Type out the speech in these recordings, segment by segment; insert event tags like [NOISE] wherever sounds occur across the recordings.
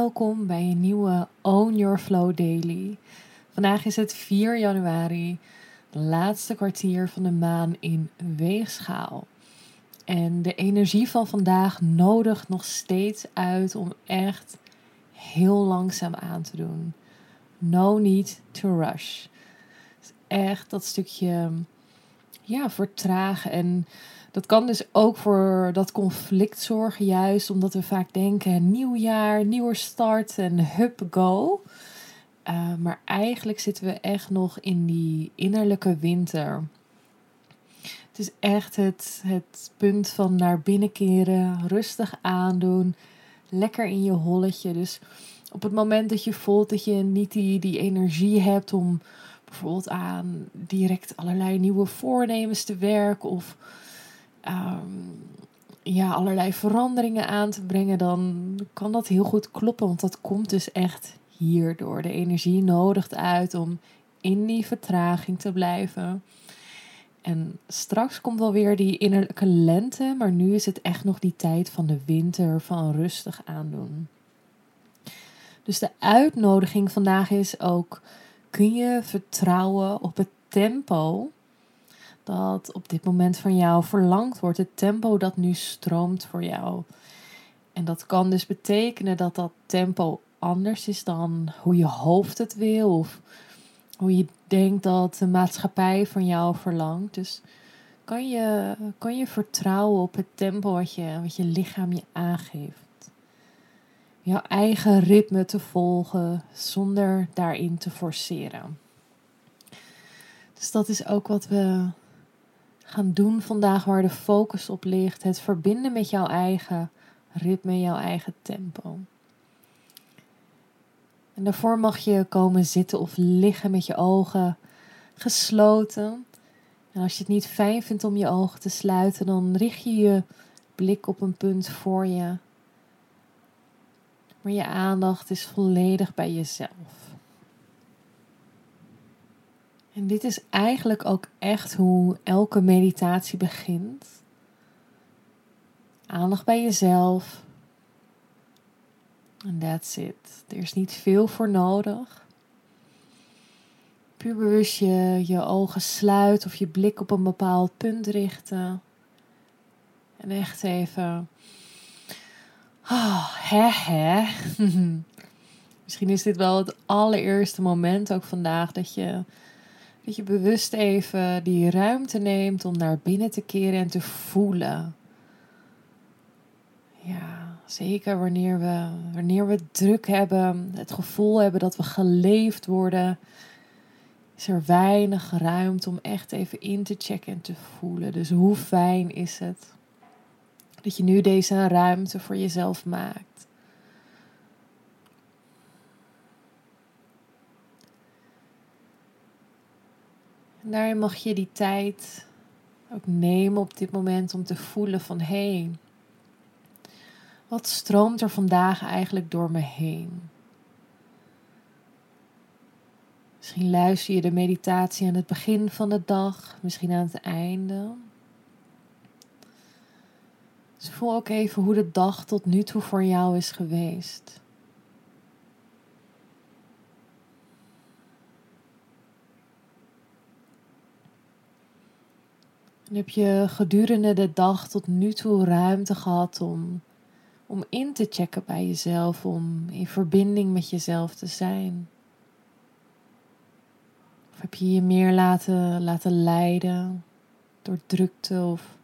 Welkom bij een nieuwe Own Your Flow Daily. Vandaag is het 4 januari, de laatste kwartier van de maan in weegschaal. En de energie van vandaag nodigt nog steeds uit om echt heel langzaam aan te doen. No need to rush. Echt dat stukje ja, vertragen en dat kan dus ook voor dat conflict zorgen, juist omdat we vaak denken: nieuw jaar, nieuwe start en hup, go. Uh, maar eigenlijk zitten we echt nog in die innerlijke winter. Het is echt het, het punt van naar binnen keren, rustig aandoen, lekker in je holletje. Dus op het moment dat je voelt dat je niet die, die energie hebt om bijvoorbeeld aan direct allerlei nieuwe voornemens te werken of um, ja, allerlei veranderingen aan te brengen, dan kan dat heel goed kloppen. Want dat komt dus echt hierdoor. De energie nodigt uit om in die vertraging te blijven. En straks komt wel weer die innerlijke lente, maar nu is het echt nog die tijd van de winter, van rustig aandoen. Dus de uitnodiging vandaag is ook: kun je vertrouwen op het tempo dat op dit moment van jou verlangd wordt. Het tempo dat nu stroomt voor jou. En dat kan dus betekenen dat dat tempo anders is dan hoe je hoofd het wil. Of hoe je denkt dat de maatschappij van jou verlangt. Dus kan je, kan je vertrouwen op het tempo wat je, wat je lichaam je aangeeft. Jouw eigen ritme te volgen zonder daarin te forceren. Dus dat is ook wat we gaan doen vandaag waar de focus op ligt. Het verbinden met jouw eigen ritme, jouw eigen tempo. En daarvoor mag je komen zitten of liggen met je ogen gesloten. En als je het niet fijn vindt om je ogen te sluiten, dan richt je je blik op een punt voor je. Maar je aandacht is volledig bij jezelf. En dit is eigenlijk ook echt hoe elke meditatie begint. Aandacht bij jezelf. En that's it. Er is niet veel voor nodig. Puur bewust je, je ogen sluiten of je blik op een bepaald punt richten. En echt even. Oh, hè, hè. [LAUGHS] Misschien is dit wel het allereerste moment ook vandaag dat je dat je bewust even die ruimte neemt om naar binnen te keren en te voelen. Ja, zeker wanneer we, wanneer we druk hebben, het gevoel hebben dat we geleefd worden, is er weinig ruimte om echt even in te checken en te voelen. Dus hoe fijn is het dat je nu deze ruimte voor jezelf maakt? Daarin mag je die tijd ook nemen op dit moment om te voelen van hé, hey, wat stroomt er vandaag eigenlijk door me heen? Misschien luister je de meditatie aan het begin van de dag, misschien aan het einde. Dus voel ook even hoe de dag tot nu toe voor jou is geweest. Heb je gedurende de dag tot nu toe ruimte gehad om, om in te checken bij jezelf, om in verbinding met jezelf te zijn? Of heb je je meer laten, laten leiden door drukte of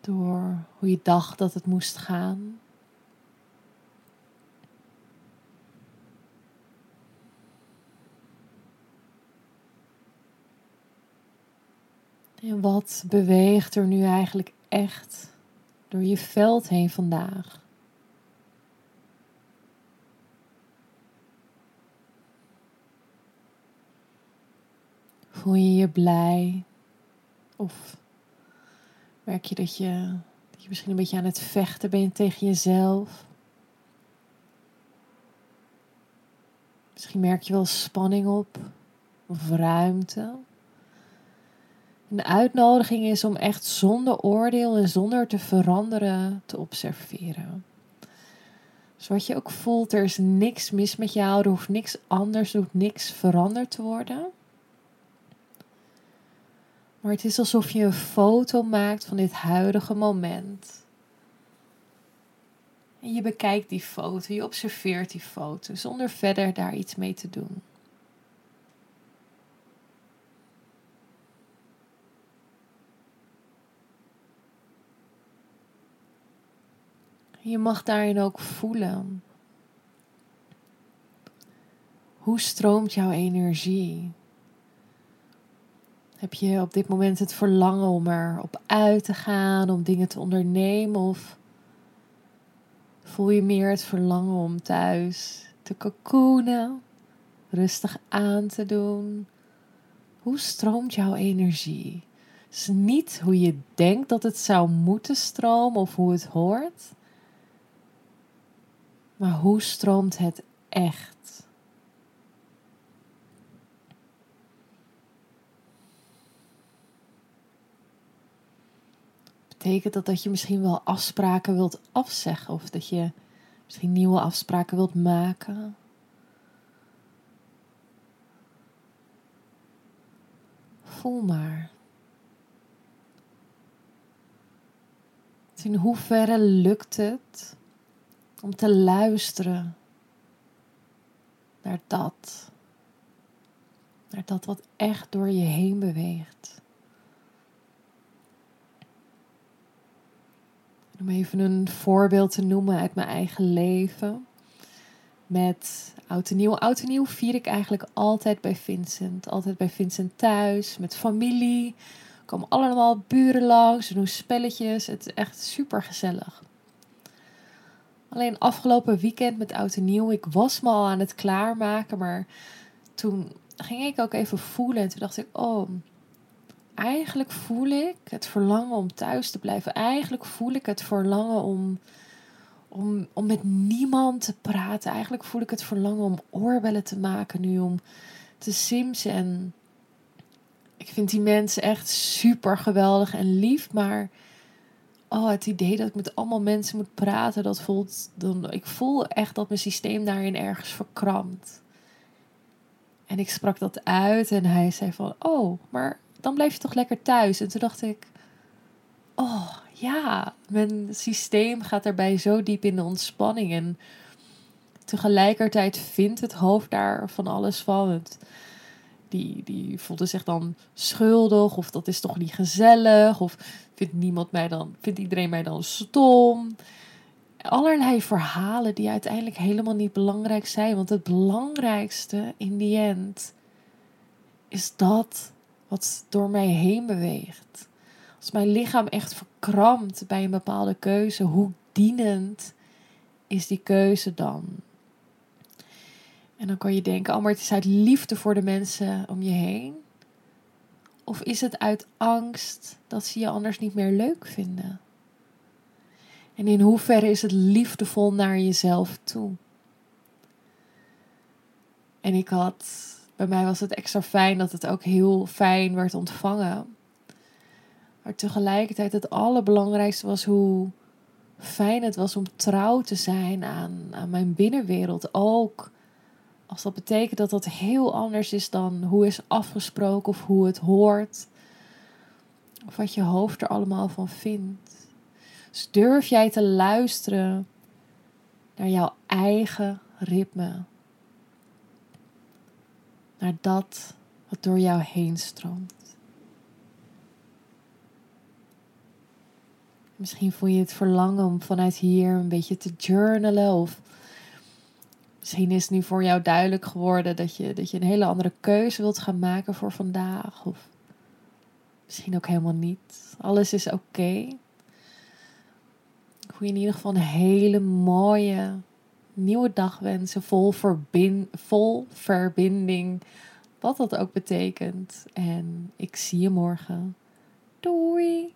door hoe je dacht dat het moest gaan? En wat beweegt er nu eigenlijk echt door je veld heen vandaag? Voel je je blij? Of merk je dat je, dat je misschien een beetje aan het vechten bent tegen jezelf? Misschien merk je wel spanning op of ruimte. En de uitnodiging is om echt zonder oordeel en zonder te veranderen te observeren. Dus wat je ook voelt, er is niks mis met jou, er hoeft niks anders, er hoeft niks veranderd te worden. Maar het is alsof je een foto maakt van dit huidige moment. En je bekijkt die foto, je observeert die foto zonder verder daar iets mee te doen. Je mag daarin ook voelen. Hoe stroomt jouw energie? Heb je op dit moment het verlangen om erop uit te gaan, om dingen te ondernemen? Of voel je meer het verlangen om thuis te cocoonen, rustig aan te doen? Hoe stroomt jouw energie? Het is niet hoe je denkt dat het zou moeten stromen of hoe het hoort, maar hoe stroomt het echt? Betekent dat dat je misschien wel afspraken wilt afzeggen of dat je misschien nieuwe afspraken wilt maken? Voel maar. In hoeverre lukt het om te luisteren naar dat. Naar dat wat echt door je heen beweegt. Om even een voorbeeld te noemen uit mijn eigen leven. Met oud en nieuw. Oud en nieuw vier ik eigenlijk altijd bij Vincent. Altijd bij Vincent thuis, met familie. Er komen allemaal buren langs, doen spelletjes. Het is echt super gezellig. Alleen afgelopen weekend met oud en nieuw, ik was me al aan het klaarmaken, maar toen ging ik ook even voelen en toen dacht ik, oh, eigenlijk voel ik het verlangen om thuis te blijven. Eigenlijk voel ik het verlangen om, om, om met niemand te praten. Eigenlijk voel ik het verlangen om oorbellen te maken nu, om te simsen. En ik vind die mensen echt super geweldig en lief, maar oh, het idee dat ik met allemaal mensen moet praten, dat voelt dan. Ik voel echt dat mijn systeem daarin ergens verkrampt. En ik sprak dat uit en hij zei van, oh, maar dan blijf je toch lekker thuis. En toen dacht ik, oh ja, mijn systeem gaat daarbij zo diep in de ontspanning. En tegelijkertijd vindt het hoofd daar van alles van. Het, die, die voelde zich dan schuldig of dat is toch niet gezellig of vindt niemand mij dan, vindt iedereen mij dan stom? Allerlei verhalen die uiteindelijk helemaal niet belangrijk zijn, want het belangrijkste in die end is dat wat door mij heen beweegt. Als mijn lichaam echt verkrampt bij een bepaalde keuze, hoe dienend is die keuze dan? En dan kan je denken, oh, maar het is uit liefde voor de mensen om je heen. Of is het uit angst dat ze je anders niet meer leuk vinden? En in hoeverre is het liefdevol naar jezelf toe? En ik had, bij mij was het extra fijn dat het ook heel fijn werd ontvangen. Maar tegelijkertijd het allerbelangrijkste was hoe fijn het was om trouw te zijn aan, aan mijn binnenwereld. Ook als dat betekent dat dat heel anders is dan hoe is afgesproken of hoe het hoort. Of wat je hoofd er allemaal van vindt. Dus durf jij te luisteren naar jouw eigen ritme. Naar dat wat door jou heen stroomt. Misschien voel je het verlangen om vanuit hier een beetje te journalen of Misschien is het nu voor jou duidelijk geworden dat je, dat je een hele andere keuze wilt gaan maken voor vandaag. Of misschien ook helemaal niet. Alles is oké. Okay. Ik wil je in ieder geval een hele mooie nieuwe dag wensen. Vol, verbind, vol verbinding wat dat ook betekent. En ik zie je morgen. Doei!